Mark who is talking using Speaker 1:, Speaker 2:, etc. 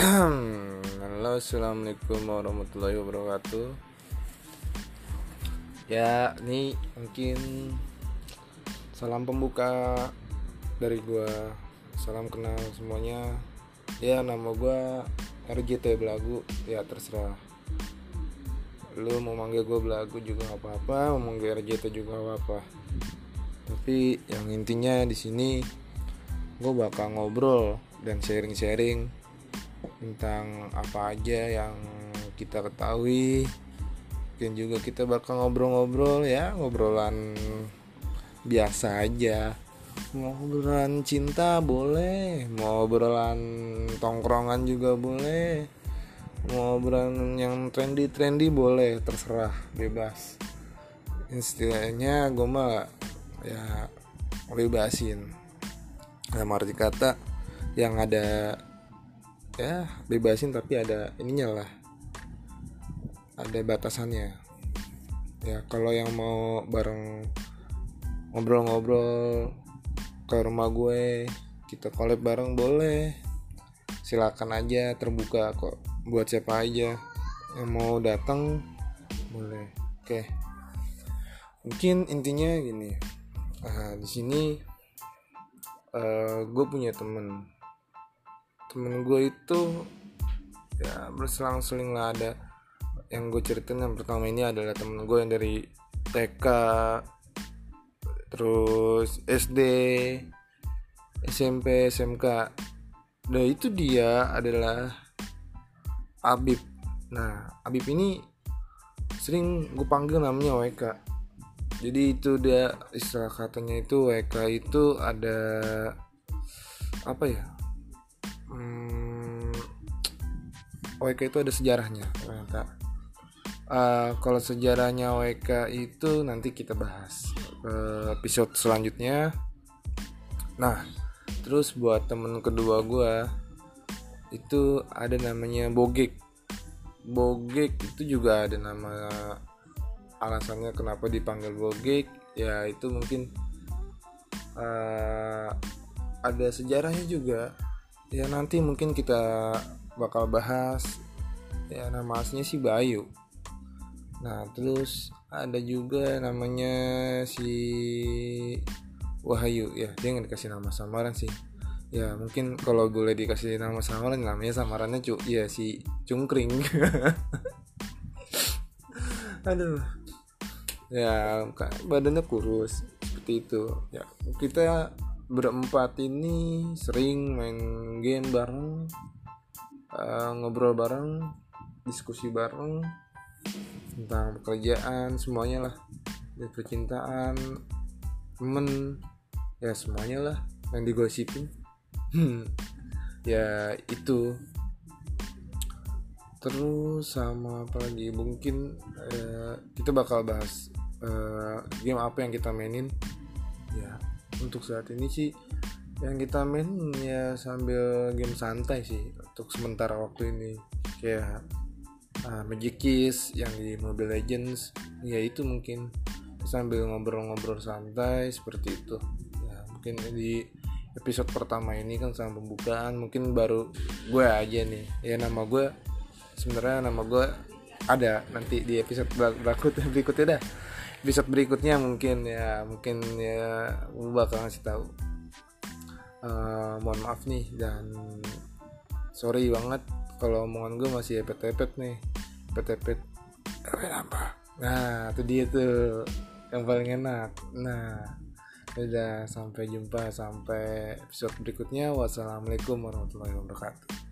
Speaker 1: Halo assalamualaikum warahmatullahi wabarakatuh. Ya ini mungkin Salam pembuka Dari gua. Salam kenal semuanya. Ya nama gua RGT Belagu. Ya terserah. Lu mau manggil gua Belagu juga gak apa-apa Mau manggil RGT juga gak apa-apa. Tapi yang intinya di sini gue bakal ngobrol dan sharing-sharing tentang apa aja yang kita ketahui. Mungkin juga kita bakal ngobrol-ngobrol ya ngobrolan biasa aja. Mau ngobrolan cinta boleh mau ngobrolan tongkrongan juga boleh. Mau ngobrolan yang trendy-trendy boleh terserah bebas. Istilahnya gue mah ya bebasin. Dalam arti kata yang ada ya bebasin tapi ada ininya lah. Ada batasannya. Ya kalau yang mau bareng ngobrol-ngobrol ke rumah gue kita collab bareng boleh. Silakan aja terbuka kok. Buat siapa aja yang mau datang boleh. Oke. Mungkin intinya gini. Nah, di sini uh, gue punya temen temen gue itu ya berselang-seling lah ada. Yang gue ceritain yang pertama ini adalah temen gue yang dari TK terus SD SMP SMK nah itu dia adalah Abib nah Abib ini sering gue panggil namanya WK jadi itu dia istilah katanya itu WK itu ada apa ya hmm, WK itu ada sejarahnya ternyata. Uh, kalau sejarahnya WK itu nanti kita bahas uh, episode selanjutnya. Nah terus buat temen kedua gue itu ada namanya Bogek. Bogek itu juga ada nama alasannya kenapa dipanggil bogek. Ya itu mungkin uh, ada sejarahnya juga ya nanti mungkin kita bakal bahas. Ya nama aslinya si Bayu. Nah terus ada juga namanya si Wahyu. Ya dia nggak dikasih nama samaran sih. Ya mungkin kalau boleh dikasih nama samaran namanya samarannya cu ya si cungkring. Aduh. Ya badannya kurus seperti itu. Ya kita berempat ini sering main game bareng uh, ngobrol bareng diskusi bareng tentang pekerjaan semuanya lah. Dan percintaan temen ya semuanya lah yang digosipin. Ya itu. Terus sama apa lagi? Mungkin uh, kita bakal bahas uh, game apa yang kita mainin. Ya untuk saat ini sih yang kita main ya sambil game santai sih untuk sementara waktu ini. Kayak uh, Magic Kiss yang di Mobile Legends ya itu mungkin. Sambil ngobrol-ngobrol santai seperti itu. Ya mungkin di episode pertama ini kan sama pembukaan mungkin baru gue aja nih. Ya nama gue sebenarnya nama gue ada nanti di episode berikutnya berikutnya dah episode berikutnya mungkin ya mungkin ya gue bakal ngasih tahu. Uh, mohon maaf nih dan sorry banget kalau omongan gue masih epet-epet nih. Epet-epet. Apa nah itu dia tuh yang paling enak. Nah udah sampai jumpa sampai episode berikutnya. Wassalamualaikum warahmatullahi wabarakatuh